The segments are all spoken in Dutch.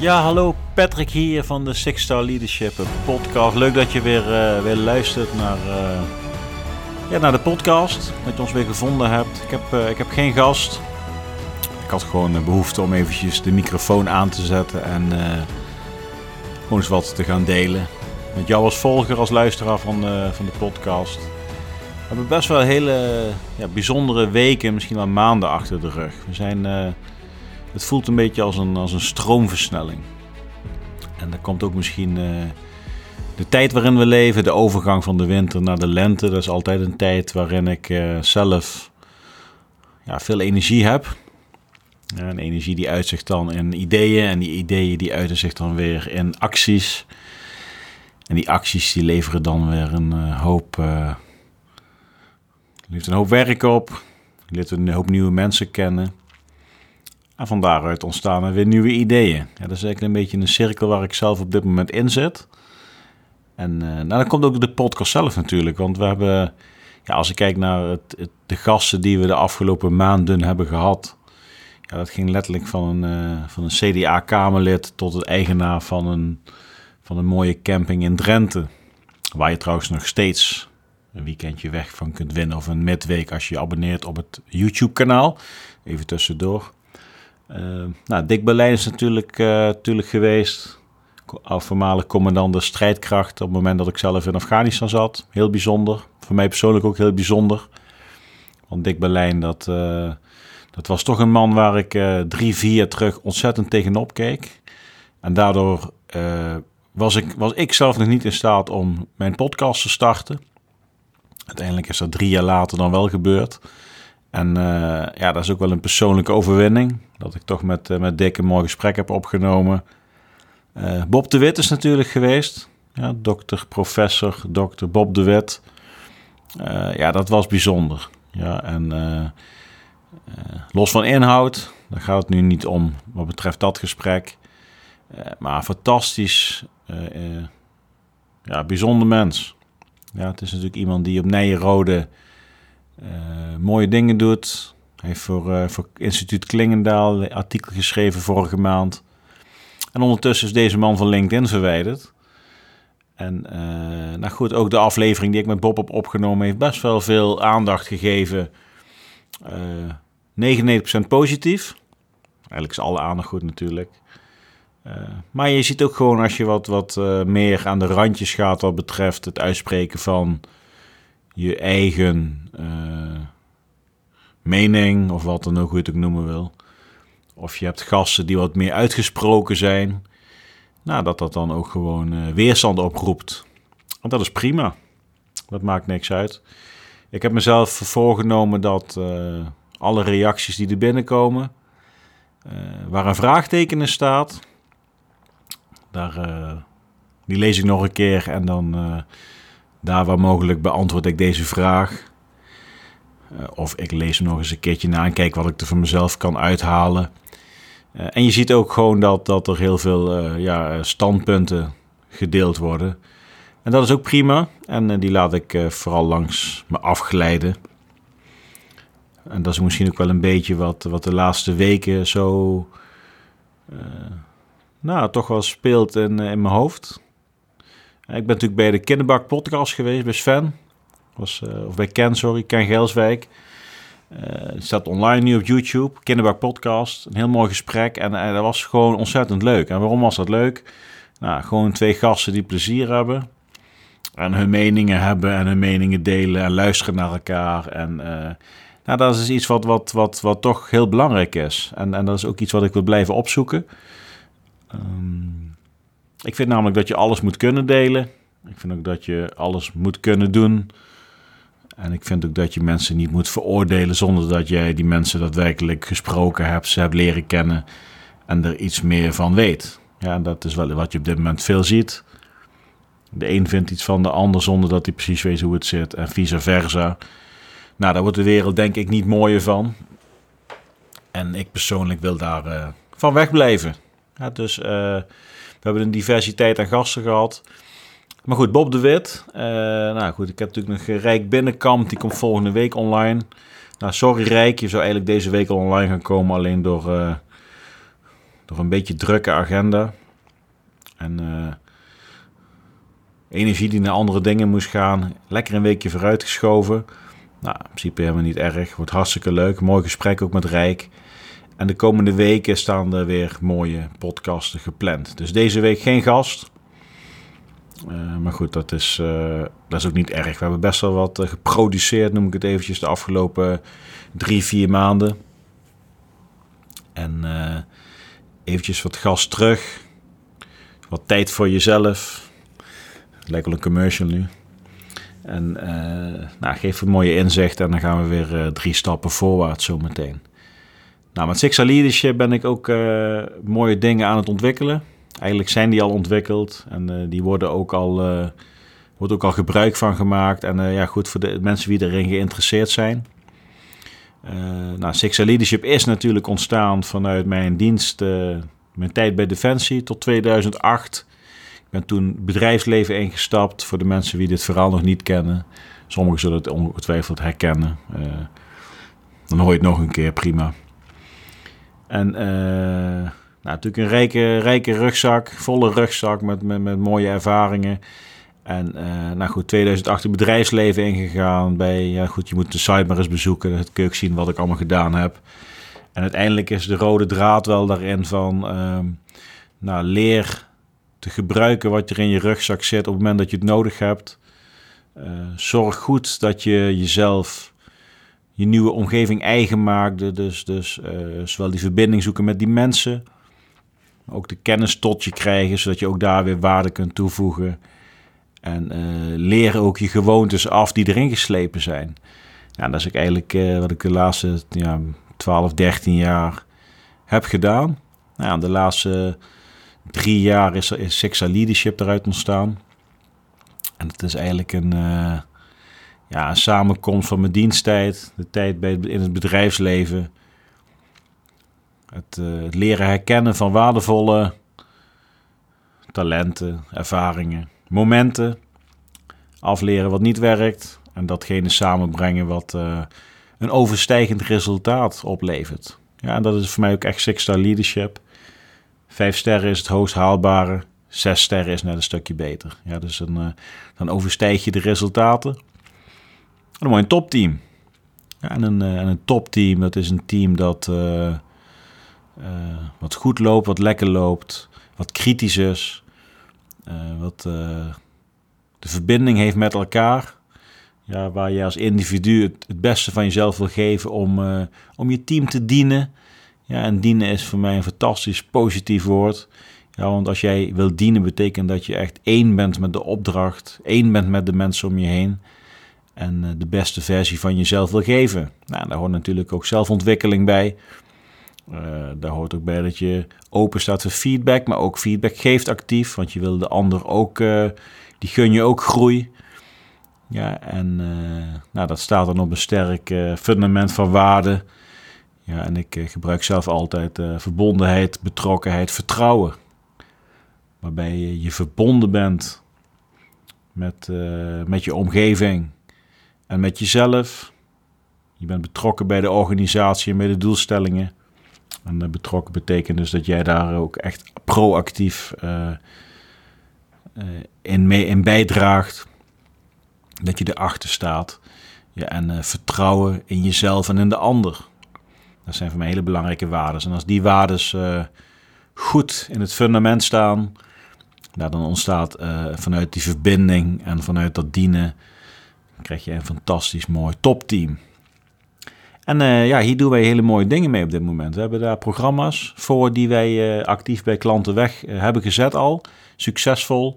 Ja, hallo Patrick hier van de Six Star Leadership podcast. Leuk dat je weer, uh, weer luistert naar, uh, ja, naar de podcast. Dat je ons weer gevonden hebt. Ik heb, uh, ik heb geen gast. Ik had gewoon behoefte om eventjes de microfoon aan te zetten en gewoon eens wat te gaan delen. Met jou als volger, als luisteraar van, van de podcast. We hebben best wel hele ja, bijzondere weken, misschien wel maanden achter de rug. We zijn het voelt een beetje als een, als een stroomversnelling. En dat komt ook misschien uh, de tijd waarin we leven, de overgang van de winter naar de lente. Dat is altijd een tijd waarin ik uh, zelf ja, veel energie heb. Een energie die uitzicht dan in ideeën en die ideeën die uiten zich dan weer in acties. En die acties die leveren dan weer een uh, hoop, uh, een hoop werk op. Leert een hoop nieuwe mensen kennen. En van daaruit ontstaan er weer nieuwe ideeën. Ja, dat is eigenlijk een beetje een cirkel waar ik zelf op dit moment in zit. En uh, nou, dan komt ook de podcast zelf natuurlijk. Want we hebben, ja, als ik kijk naar het, de gasten die we de afgelopen maanden hebben gehad. Ja, dat ging letterlijk van een, van een CDA-Kamerlid tot het eigenaar van een, van een mooie camping in Drenthe. Waar je trouwens nog steeds een weekendje weg van kunt winnen. Of een midweek als je je abonneert op het YouTube-kanaal. Even tussendoor. Uh, nou, Dick Berlijn is natuurlijk, natuurlijk geweest. Voormalig commandant de strijdkracht op het moment dat ik zelf in Afghanistan zat. Heel bijzonder. Voor mij persoonlijk ook heel bijzonder. Want Dick Berlijn, dat, uh, dat was toch een man waar ik drie, vier jaar terug ontzettend tegenop keek. En daardoor was, ik, was ik zelf nog niet in staat om mijn podcast te starten. Uiteindelijk is dat drie jaar later dan wel gebeurd. En uh, ja, dat is ook wel een persoonlijke overwinning. Dat ik toch met, uh, met Dick een mooi gesprek heb opgenomen. Uh, Bob de Wit is natuurlijk geweest. Ja, dokter, professor, dokter Bob de Wit. ja, dat was bijzonder. Ja, en los van inhoud, daar gaat het nu niet om wat betreft dat gesprek. maar fantastisch, ja, bijzonder mens. Ja, het is natuurlijk iemand die op Nijenrode mooie dingen doet. Hij heeft voor, uh, voor instituut Klingendaal een artikel geschreven vorige maand. En ondertussen is deze man van LinkedIn verwijderd. En uh, nou goed, ook de aflevering die ik met Bob heb opgenomen heeft best wel veel aandacht gegeven. 99% positief. Eigenlijk is alle aandacht goed natuurlijk. Maar je ziet ook gewoon als je wat, wat meer aan de randjes gaat wat betreft het uitspreken van je eigen uh, mening, of wat dan ook, hoe je het ook noemen wil. Of je hebt gasten die wat meer uitgesproken zijn. Nou, dat dat dan ook gewoon uh, weerstand oproept. Want dat is prima. Dat maakt niks uit. Ik heb mezelf voorgenomen dat uh, alle reacties die er binnenkomen, waar een vraagteken in staat, daar, die lees ik nog een keer en dan daar waar mogelijk beantwoord ik deze vraag. Uh, of ik lees hem nog eens een keertje na en kijk wat ik er voor mezelf kan uithalen. Uh, en je ziet ook gewoon dat, dat er heel veel uh, ja, standpunten gedeeld worden. En dat is ook prima. En die laat ik vooral langs me afglijden. En dat is misschien ook wel een beetje wat, wat de laatste weken zo. nou, toch wel speelt in, in mijn hoofd. Ik ben natuurlijk bij de Kinderbak podcast geweest, bij Sven. Was, uh, of bij Ken, sorry, Ken Gelswijk. Uh, staat online nu op YouTube, Kinderbak podcast. Een heel mooi gesprek en, en dat was gewoon ontzettend leuk. En waarom was dat leuk? Nou, gewoon twee gasten die plezier hebben. En hun meningen hebben en hun meningen delen en luisteren naar elkaar. En nou, dat is iets wat, wat, wat, wat toch heel belangrijk is. En, en dat is ook iets wat ik wil blijven opzoeken. Um, ik vind namelijk dat je alles moet kunnen delen. Ik vind ook dat je alles moet kunnen doen. En ik vind ook dat je mensen niet moet veroordelen zonder dat jij die mensen daadwerkelijk gesproken hebt, ze hebt leren kennen en er iets meer van weet. Ja, dat is wel wat je op dit moment veel ziet. De een vindt iets van de ander zonder dat hij precies weet hoe het zit en vice versa. Nou, daar wordt de wereld denk ik niet mooier van. En ik persoonlijk wil daar uh, van wegblijven. Ja, dus uh, we hebben een diversiteit aan gasten gehad. Maar goed, Bob de Wit. Uh, nou goed, ik heb natuurlijk nog Rijk Binnenkamp. Die komt volgende week online. Nou, sorry Rijk, je zou eigenlijk deze week al online gaan komen. Alleen door, uh, nog een beetje drukke agenda. En energie die naar andere dingen moest gaan. Lekker een weekje vooruitgeschoven. Nou, in principe helemaal niet erg. Wordt hartstikke leuk. Mooi gesprek ook met Rijk. En de komende weken staan er weer mooie podcasten gepland. Dus deze week geen gast. Uh, maar goed, dat is, uh, dat is ook niet erg. We hebben best wel wat uh, geproduceerd, noem ik het eventjes, de afgelopen drie, vier maanden. En eventjes wat gas terug. Wat tijd voor jezelf. Lijkt wel een commercial nu. En nou, geef een mooie inzicht en dan gaan we weer drie stappen voorwaarts zometeen. Nou, met Sixa Leadership ben ik ook mooie dingen aan het ontwikkelen. Eigenlijk zijn die al ontwikkeld en uh, die worden ook al, uh, wordt ook al gebruik van gemaakt. En ja, goed voor de mensen die erin geïnteresseerd zijn. nou, Leadership is natuurlijk ontstaan vanuit mijn dienst, mijn tijd bij Defensie tot 2008. Ik ben toen bedrijfsleven ingestapt voor de mensen die dit verhaal nog niet kennen. Sommigen zullen het ongetwijfeld herkennen. dan hoor je het nog een keer, prima. En nou, natuurlijk een rijke, rijke rugzak, volle rugzak met, met, mooie ervaringen. En uh, nou goed, 2008 het bedrijfsleven ingegaan. Bij, ja goed, je moet de site eens bezoeken. Het kun je zien wat ik allemaal gedaan heb. En uiteindelijk is de rode draad wel daarin van... Uh, nou, leer te gebruiken wat er in je rugzak zit op het moment dat je het nodig hebt. Uh, zorg goed dat je jezelf je nieuwe omgeving eigen maakt. Dus, dus uh, zowel die verbinding zoeken met die mensen ook de kennis tot je krijgen, zodat je ook daar weer waarde kunt toevoegen. En uh, leer ook je gewoontes af die erin geslepen zijn. Ja, dat is ook eigenlijk uh, wat ik de laatste ja, 12, 13 jaar heb gedaan. Nou, de laatste drie jaar is, is Sixa Leadership eruit ontstaan. En het is eigenlijk een, ja, een samenkomst van mijn diensttijd, de tijd bij, in het bedrijfsleven het, uh, het leren herkennen van waardevolle talenten, ervaringen, momenten. Afleren wat niet werkt en datgene samenbrengen wat uh, een overstijgend resultaat oplevert. Ja, en dat is voor mij ook echt six-star leadership. Vijf sterren is het hoogst haalbare. Zes sterren is net een stukje beter. Ja, dus een, uh, dan overstijg je de resultaten. Een topteam. Ja, en, een, en een topteam, dat is een team dat uh, uh, wat goed loopt, wat lekker loopt, wat kritisch is, wat de verbinding heeft met elkaar. Ja, waar je als individu het, het beste van jezelf wil geven om, om je team te dienen. Ja, en dienen is voor mij een fantastisch positief woord. Ja, want als jij wil dienen, betekent dat je echt één bent met de opdracht, één bent met de mensen om je heen en de beste versie van jezelf wil geven. Nou, daar hoort natuurlijk ook zelfontwikkeling bij. Uh, daar hoort ook bij dat je open staat voor feedback, maar ook feedback geeft actief, want je wil de ander ook, uh, die gun je ook groei. Ja, en nou, dat staat dan op een sterk fundament van waarde. Ja, en ik gebruik zelf altijd verbondenheid, betrokkenheid, vertrouwen. Waarbij je, je verbonden bent met, met je omgeving en met jezelf. Je bent betrokken bij de organisatie en bij de doelstellingen. En betrokken betekent dus dat jij daar ook echt proactief uh, uh, in, mee, in bijdraagt. Dat je erachter staat. Ja, en vertrouwen in jezelf en in de ander. Dat zijn voor mij hele belangrijke waarden. En als die waarden goed in het fundament staan, nou, dan ontstaat vanuit die verbinding en vanuit dat dienen, krijg je een fantastisch mooi topteam. En uh, ja, hier doen wij hele mooie dingen mee op dit moment. We hebben daar programma's voor die wij uh, actief bij klanten weg uh, hebben gezet al. Succesvol.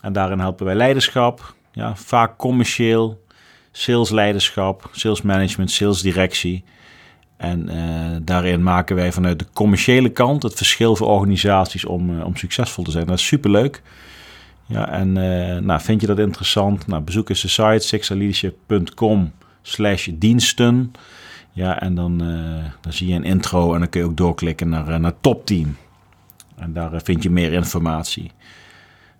En daarin helpen wij leiderschap. Ja, vaak commercieel, salesleiderschap, salesmanagement, salesdirectie. En daarin maken wij vanuit de commerciële kant het verschil voor organisaties om, om succesvol te zijn. Dat is superleuk. Ja, en nou, vind je dat interessant? Nou, bezoek eens de site sixaleadership.com slash diensten. Ja, en dan, uh, dan zie je een intro en dan kun je ook doorklikken naar, uh, naar Top Team. En daar vind je meer informatie.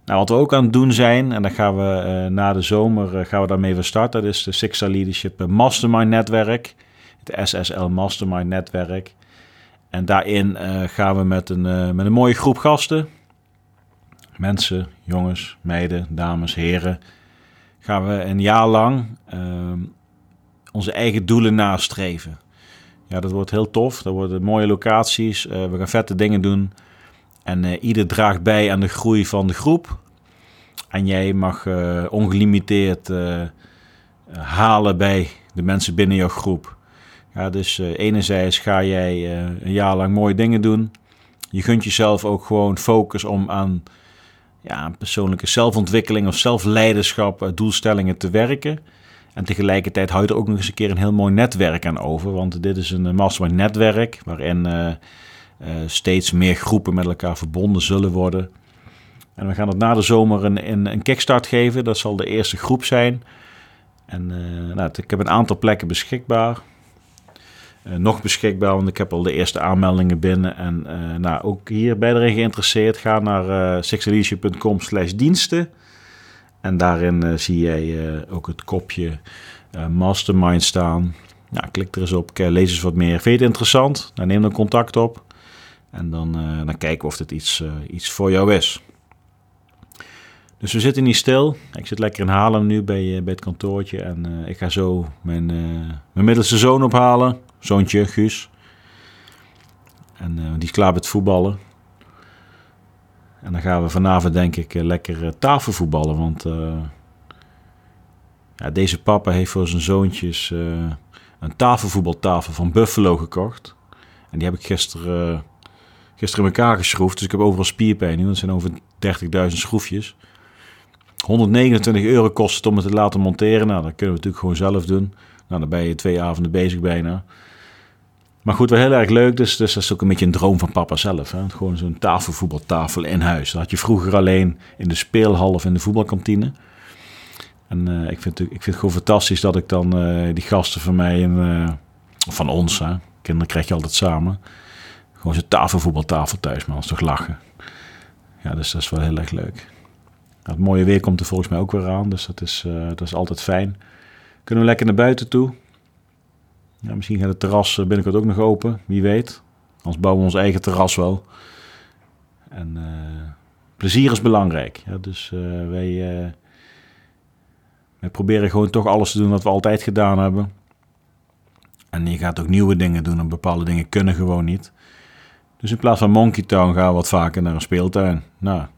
Nou, wat we ook aan het doen zijn, en dan gaan we na de zomer gaan we daarmee van start. Dat is de Sixa Leadership Mastermind Netwerk. Het SSL Mastermind Netwerk. En daarin eh, gaan we met een, eh, met een mooie groep gasten, mensen, jongens, meiden, dames, heren, gaan we een jaar lang ehm, onze eigen doelen nastreven. Ja, dat wordt heel tof. Dat worden mooie locaties. we gaan vette dingen doen. En ieder draagt bij aan de groei van de groep. En jij mag ongelimiteerd halen bij de mensen binnen jouw groep. Ja, dus uh, enerzijds ga jij uh, een jaar lang mooie dingen doen. Je gunt jezelf ook gewoon focus om aan ja, persoonlijke zelfontwikkeling of zelfleiderschap, uh, doelstellingen te werken. En tegelijkertijd houdt er ook nog eens een keer een heel mooi netwerk aan over. Want dit is een mastermind netwerk waarin steeds meer groepen met elkaar verbonden zullen worden. En we gaan het na de zomer een, een, een kickstart geven. Dat zal de eerste groep zijn. En nou, ik heb een aantal plekken beschikbaar. Uh, nog beschikbaar, want ik heb al de eerste aanmeldingen binnen. En uh, nou, ook hier bij erin geïnteresseerd, ga naar uh, slash diensten. En daarin zie jij ook het kopje Mastermind staan. Nou, klik er eens op, lees eens wat meer. Vind je het interessant? Nou, neem dan contact op. En dan, dan kijken we of dit iets, iets voor jou is. Dus we zitten niet stil. Ik zit lekker in Haarlem nu bij, bij het kantoortje. En ik ga zo mijn, mijn middelste zoon ophalen zoontje, Guus. En uh, die is klaar met voetballen. En dan gaan we vanavond denk ik uh, lekker uh, tafelvoetballen. Want ja, deze papa heeft voor zijn zoontjes een tafelvoetbaltafel van Buffalo gekocht. En die heb ik gisteren, gisteren in elkaar geschroefd. Dus ik heb overal spierpijn nu. Dat zijn over 30.000 schroefjes. 129 euro kost het om het te laten monteren. Nou, dat kunnen we natuurlijk gewoon zelf doen. Nou, dan ben je twee avonden bezig bijna. Maar goed, wel heel erg leuk. Dus, dus dat is ook een beetje een droom van papa zelf. Hè? Gewoon zo'n tafelvoetbaltafel in huis. Dat had je vroeger alleen in de speelhal of in de voetbalkantine. En uh, ik, vind, ik vind het gewoon fantastisch dat ik dan uh, die gasten van mij en uh, van ons, hè? kinderen krijg je altijd samen, gewoon zo'n tafelvoetbaltafel thuis, maar ons toch lachen. Ja, dus dat is wel heel erg leuk. het mooie weer komt er volgens mij ook weer aan, dus dat is, dat is altijd fijn. Kunnen we lekker naar buiten toe. Ja, misschien gaat het terras eh, binnenkort ook nog open, wie weet. Anders bouwen we ons eigen terras wel. En uh, plezier is belangrijk. Ja, dus uh, wij, uh, proberen gewoon toch alles te doen wat we altijd gedaan hebben. En je gaat ook nieuwe dingen doen en bepaalde dingen kunnen gewoon niet. Dus in plaats van Monkey Town gaan we wat vaker naar een speeltuin. Nou, ik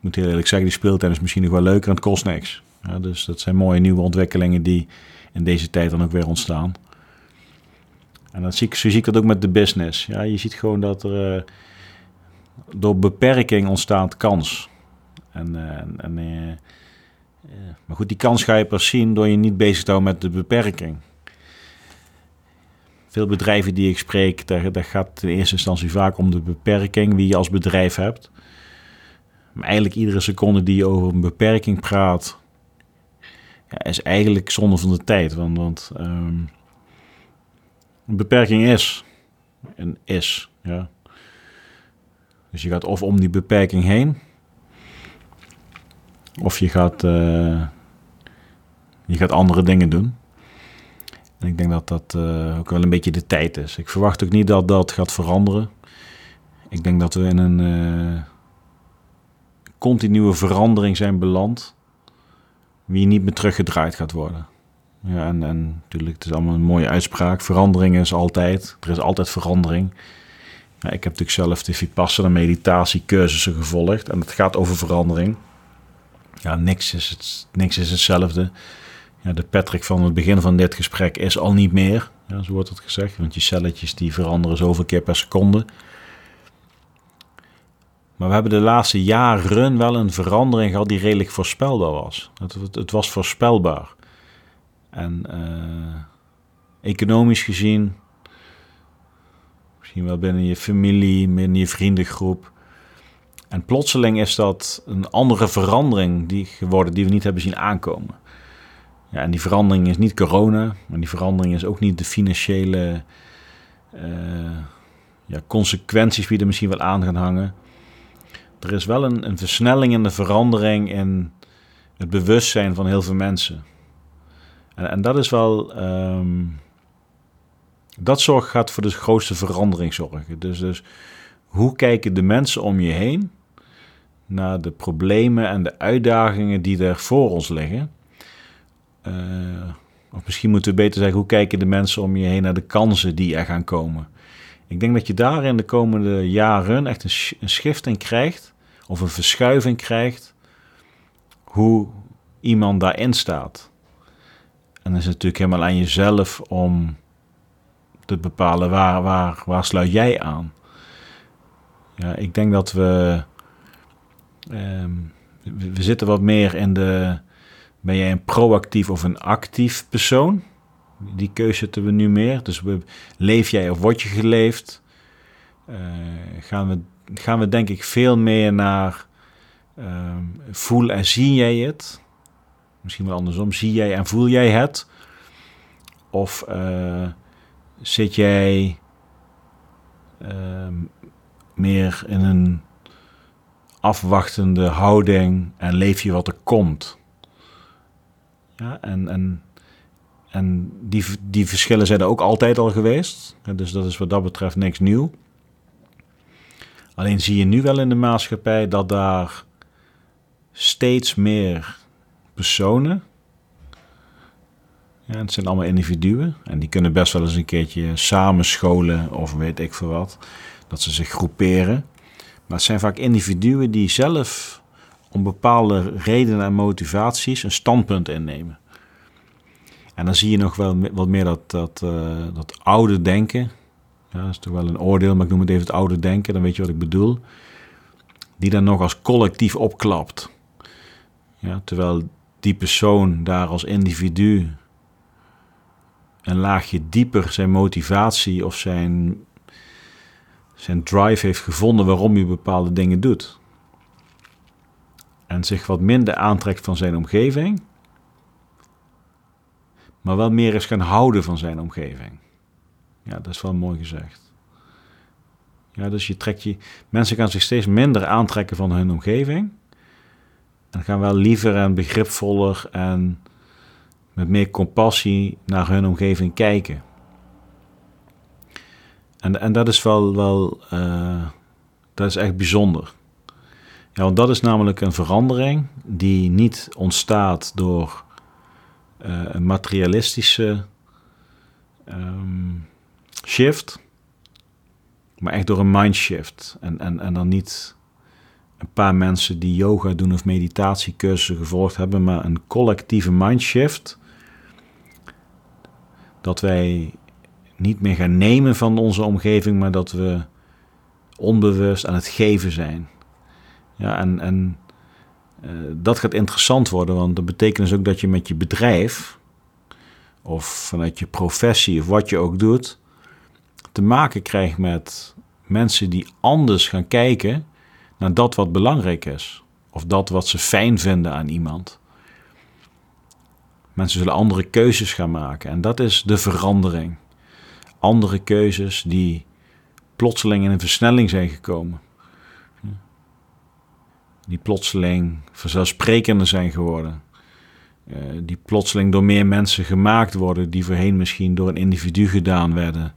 moet heel eerlijk zeggen, die speeltuin is misschien nog wel leuker en het kost niks. Ja, dus dat zijn mooie nieuwe ontwikkelingen die in deze tijd dan ook weer ontstaan. En dan zie ik, zo zie ik dat ook met de business. Ja, je ziet gewoon dat er uh, door beperking ontstaat kans. En, uh, en uh, maar goed, die kans ga je pas zien door je niet bezig te houden met de beperking. Veel bedrijven die ik spreek, daar, daar gaat in eerste instantie vaak om de beperking wie je als bedrijf hebt. Maar eigenlijk iedere seconde die je over een beperking praat, ja, is eigenlijk zonde van de tijd. Want, want um, een beperking is. En is, ja. Dus je gaat of om die beperking heen, of je gaat, uh, je gaat andere dingen doen. En ik denk dat dat uh, ook wel een beetje de tijd is. Ik verwacht ook niet dat dat gaat veranderen. Ik denk dat we in een uh, continue verandering zijn beland, die niet meer teruggedraaid gaat worden. Ja, en, en natuurlijk, het is allemaal een mooie uitspraak. Verandering is altijd. Er is altijd verandering. Ja, ik heb natuurlijk zelf de Vipassana meditatiecursussen gevolgd. En het gaat over verandering. Ja, niks is, het, niks is hetzelfde. Ja, de Patrick van het begin van dit gesprek is al niet meer. Ja, zo wordt het gezegd. Want je celletjes die veranderen zoveel keer per seconde. Maar we hebben de laatste jaren wel een verandering gehad die redelijk voorspelbaar was. Het, het, het was voorspelbaar. En uh, economisch gezien, misschien wel binnen je familie, binnen je vriendengroep. En plotseling is dat een andere verandering die geworden die we niet hebben zien aankomen. Ja, en die verandering is niet corona, maar die verandering is ook niet de financiële uh, ja, consequenties die er misschien wel aan gaan hangen. Er is wel een, een versnelling en een verandering in het bewustzijn van heel veel mensen. En, en dat is wel um, Dat zorg gaat voor de grootste verandering zorgen. Dus, dus hoe kijken de mensen om je heen naar de problemen en de uitdagingen die er voor ons liggen? Uh, of misschien moeten we beter zeggen, hoe kijken de mensen om je heen naar de kansen die er gaan komen? Ik denk dat je daar in de komende jaren echt een, een shift in krijgt, of een verschuiving krijgt, hoe iemand daarin staat. En dan is het natuurlijk helemaal aan jezelf om te bepalen waar, waar, waar sluit jij aan. Ja, ik denk dat we, um, we, we zitten wat meer in de, ben jij een proactief of een actief persoon? Die keuze zetten we nu meer. Dus we, leef jij of word je geleefd? Uh, gaan, we, gaan we denk ik veel meer naar uh, voel en zie jij het? Misschien wel andersom. Zie jij en voel jij het? Of uh, zit jij ehm, meer in een afwachtende houding en leef je wat er komt? Ja, en, en, en die, die verschillen zijn er ook altijd al geweest. Dus dat is wat dat betreft niks nieuw. Alleen zie je nu wel in de maatschappij dat daar steeds meer personen. Ja, het zijn allemaal individuen. En die kunnen best wel eens een keertje samenscholen of weet ik veel wat. Dat ze zich groeperen. Maar het zijn vaak individuen die zelf om bepaalde redenen en motivaties een standpunt innemen. En dan zie je nog wel wat meer dat, dat, uh, dat oude denken. Ja, dat is toch wel een oordeel, maar ik noem het even het oude denken, dan weet je wat ik bedoel. Die dan nog als collectief opklapt. Ja, terwijl die persoon daar als individu een laagje dieper zijn motivatie of zijn, zijn drive heeft gevonden waarom hij bepaalde dingen doet en zich wat minder aantrekt van zijn omgeving, maar wel meer is gaan houden van zijn omgeving. Ja, dat is wel mooi gezegd. Ja, dus je trekt je, mensen gaan zich steeds minder aantrekken van hun omgeving. En gaan wel liever en begripvoller en met meer compassie naar hun omgeving kijken. En, en dat is wel, wel uh, dat is echt bijzonder. Ja, want dat is namelijk een verandering die niet ontstaat door uh, een materialistische um, shift, maar echt door een mindshift. En, en, en dan niet een paar mensen die yoga doen of meditatiecursussen gevolgd hebben, maar een collectieve mindshift. Dat wij niet meer gaan nemen van onze omgeving, maar dat we onbewust aan het geven zijn. Ja, en, en uh, dat gaat interessant worden, want dat betekent dus ook dat je met je bedrijf of vanuit je professie of wat je ook doet, te maken krijgt met mensen die anders gaan kijken naar dat wat belangrijk is. Of dat wat ze fijn vinden aan iemand. Mensen zullen andere keuzes gaan maken en dat is de verandering. Andere keuzes die plotseling in een versnelling zijn gekomen die plotseling vanzelfsprekender zijn geworden. Uh, die plotseling door meer mensen gemaakt worden, die voorheen misschien door een individu gedaan werden.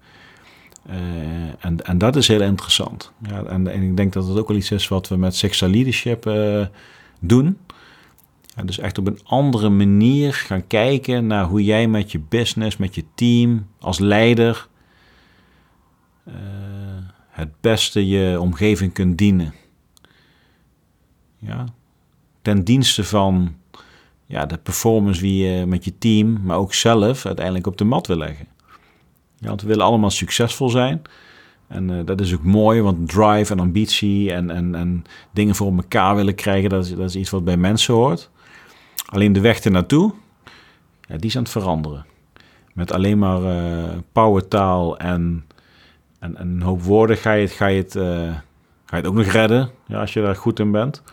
Uh, en, en dat is heel interessant. Ja, en, en, ik denk dat het ook wel iets is wat we met sexual leadership uh, doen. Ja, dus echt op een andere manier gaan kijken naar hoe jij met je business, met je team, als leider, het beste je omgeving kunt dienen. Ja, ten dienste van ja, de performance die je met je team, maar ook zelf uiteindelijk op de mat wil leggen. Ja, want we willen allemaal succesvol zijn. En uh, dat is ook mooi, want drive en ambitie en, en, en dingen voor elkaar willen krijgen, dat is, dat is iets wat bij mensen hoort. Alleen de weg ernaartoe, ja, die is aan het veranderen. Met alleen maar uh, powertaal en, en, en, een hoop woorden ga je het, ga je het, uh, ga je het ook nog redden, ja, als je daar goed in bent.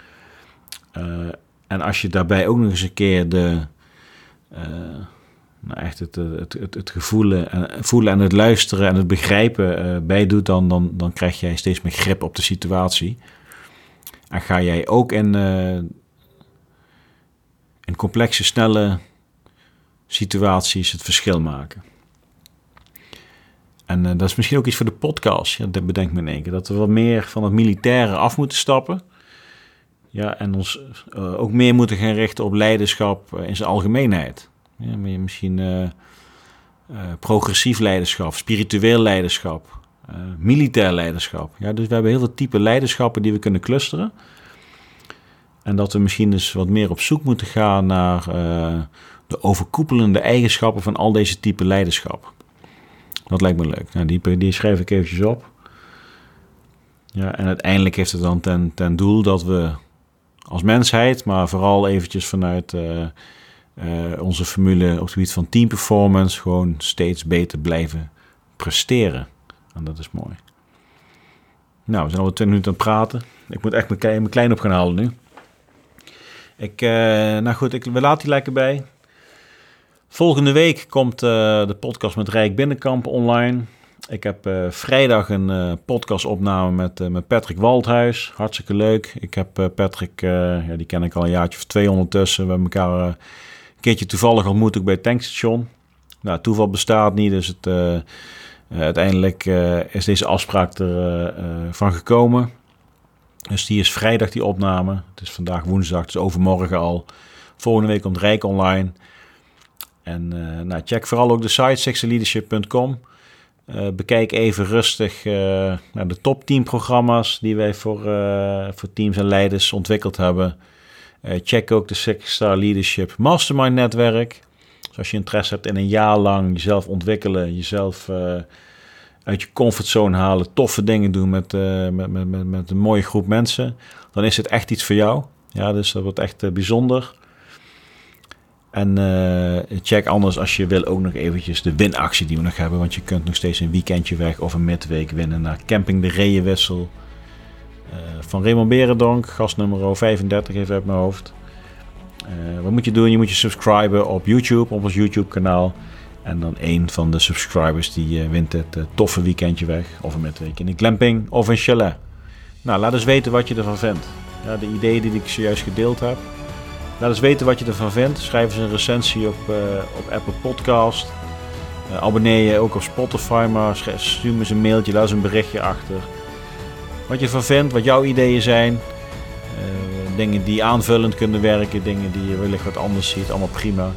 En als je daarbij ook nog eens een keer de, nou echt het, het, het, het gevoelen, en, voelen en het luisteren en het begrijpen uh, doet, dan, dan, dan krijg jij steeds meer grip op de situatie. En ga jij ook in, in complexe, snelle situaties het verschil maken. En dat is misschien ook iets voor de podcast. Dat bedenk me in één keer. Dat we wat meer van het militaire af moeten stappen. Ja, en ons ook meer moeten gaan richten op leiderschap in zijn algemeenheid. Ja, misschien progressief leiderschap, spiritueel leiderschap, militair leiderschap. Ja, dus we hebben heel veel type leiderschappen die we kunnen clusteren. En dat we misschien dus wat meer op zoek moeten gaan naar de overkoepelende eigenschappen van al deze type leiderschap. Dat lijkt me leuk. Nou, die, die schrijf ik eventjes op. Ja, en uiteindelijk heeft het dan ten, ten doel dat we als mensheid, maar vooral eventjes vanuit uh, onze formule op het gebied van team performance, gewoon steeds beter blijven presteren. En dat is mooi. Nou, we zijn al twee minuten aan het praten. Ik moet echt mijn, klein op gaan halen nu. Ik, uh, nou goed, ik, we laten die lekker bij. Volgende week komt uh, de podcast met Rijk Binnenkamp online. Ik heb vrijdag een uh, podcastopname met, met Patrick Waldhuis. Hartstikke leuk. Ik heb Patrick, ja, die ken ik al een jaartje of twee ondertussen. We hebben elkaar keertje toevallig ontmoet ook bij het tankstation. Nou, toeval bestaat niet, dus het, uiteindelijk is deze afspraak ervan van gekomen. Dus die is vrijdag die opname. Het is vandaag woensdag, dus overmorgen al. Volgende week komt Rijk online. En nou, check vooral ook de site sexyleadership.com. Eh, bekijk even rustig naar de top 10 programma's die wij voor, voor teams en leiders ontwikkeld hebben. Check ook de Six Star Leadership Mastermind netwerk. Dus als je interesse hebt in een jaar lang jezelf ontwikkelen, jezelf uit je comfortzone halen, toffe dingen doen met, uh, met, met, met, met, een mooie groep mensen, dan is het echt iets voor jou. Ja, dus dat wordt echt bijzonder. En check anders als je wil ook nog eventjes de winactie die we nog hebben. Want je kunt nog steeds een weekendje weg of een midweek winnen naar Camping de Reeënwissel. Van Raymond Berendonk, gast nummer 35 even uit mijn hoofd. wat moet je doen? Je moet je subscriben op YouTube, op ons YouTube kanaal. En dan een van de subscribers die uh, wint het toffe weekendje weg. Of een midweek in een glamping of een chalet. Nou, laat eens weten wat je ervan vindt. Ja, de ideeën die ik zojuist gedeeld heb. Laat eens weten wat je ervan vindt. Schrijf eens een recensie op, op Apple Podcast. abonneer je ook op Spotify, maar stuur me eens een mailtje, laat eens een berichtje achter. Wat je ervan vindt, wat jouw ideeën zijn. dingen die aanvullend kunnen werken, dingen die je wellicht wat anders ziet, allemaal prima.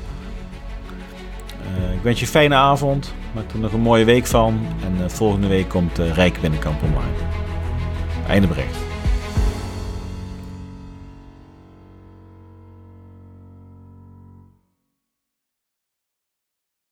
Uh, ik wens je een fijne avond. Maak er nog een mooie week van. En uh, volgende week komt Rijk Binnenkamp online. Einde bericht.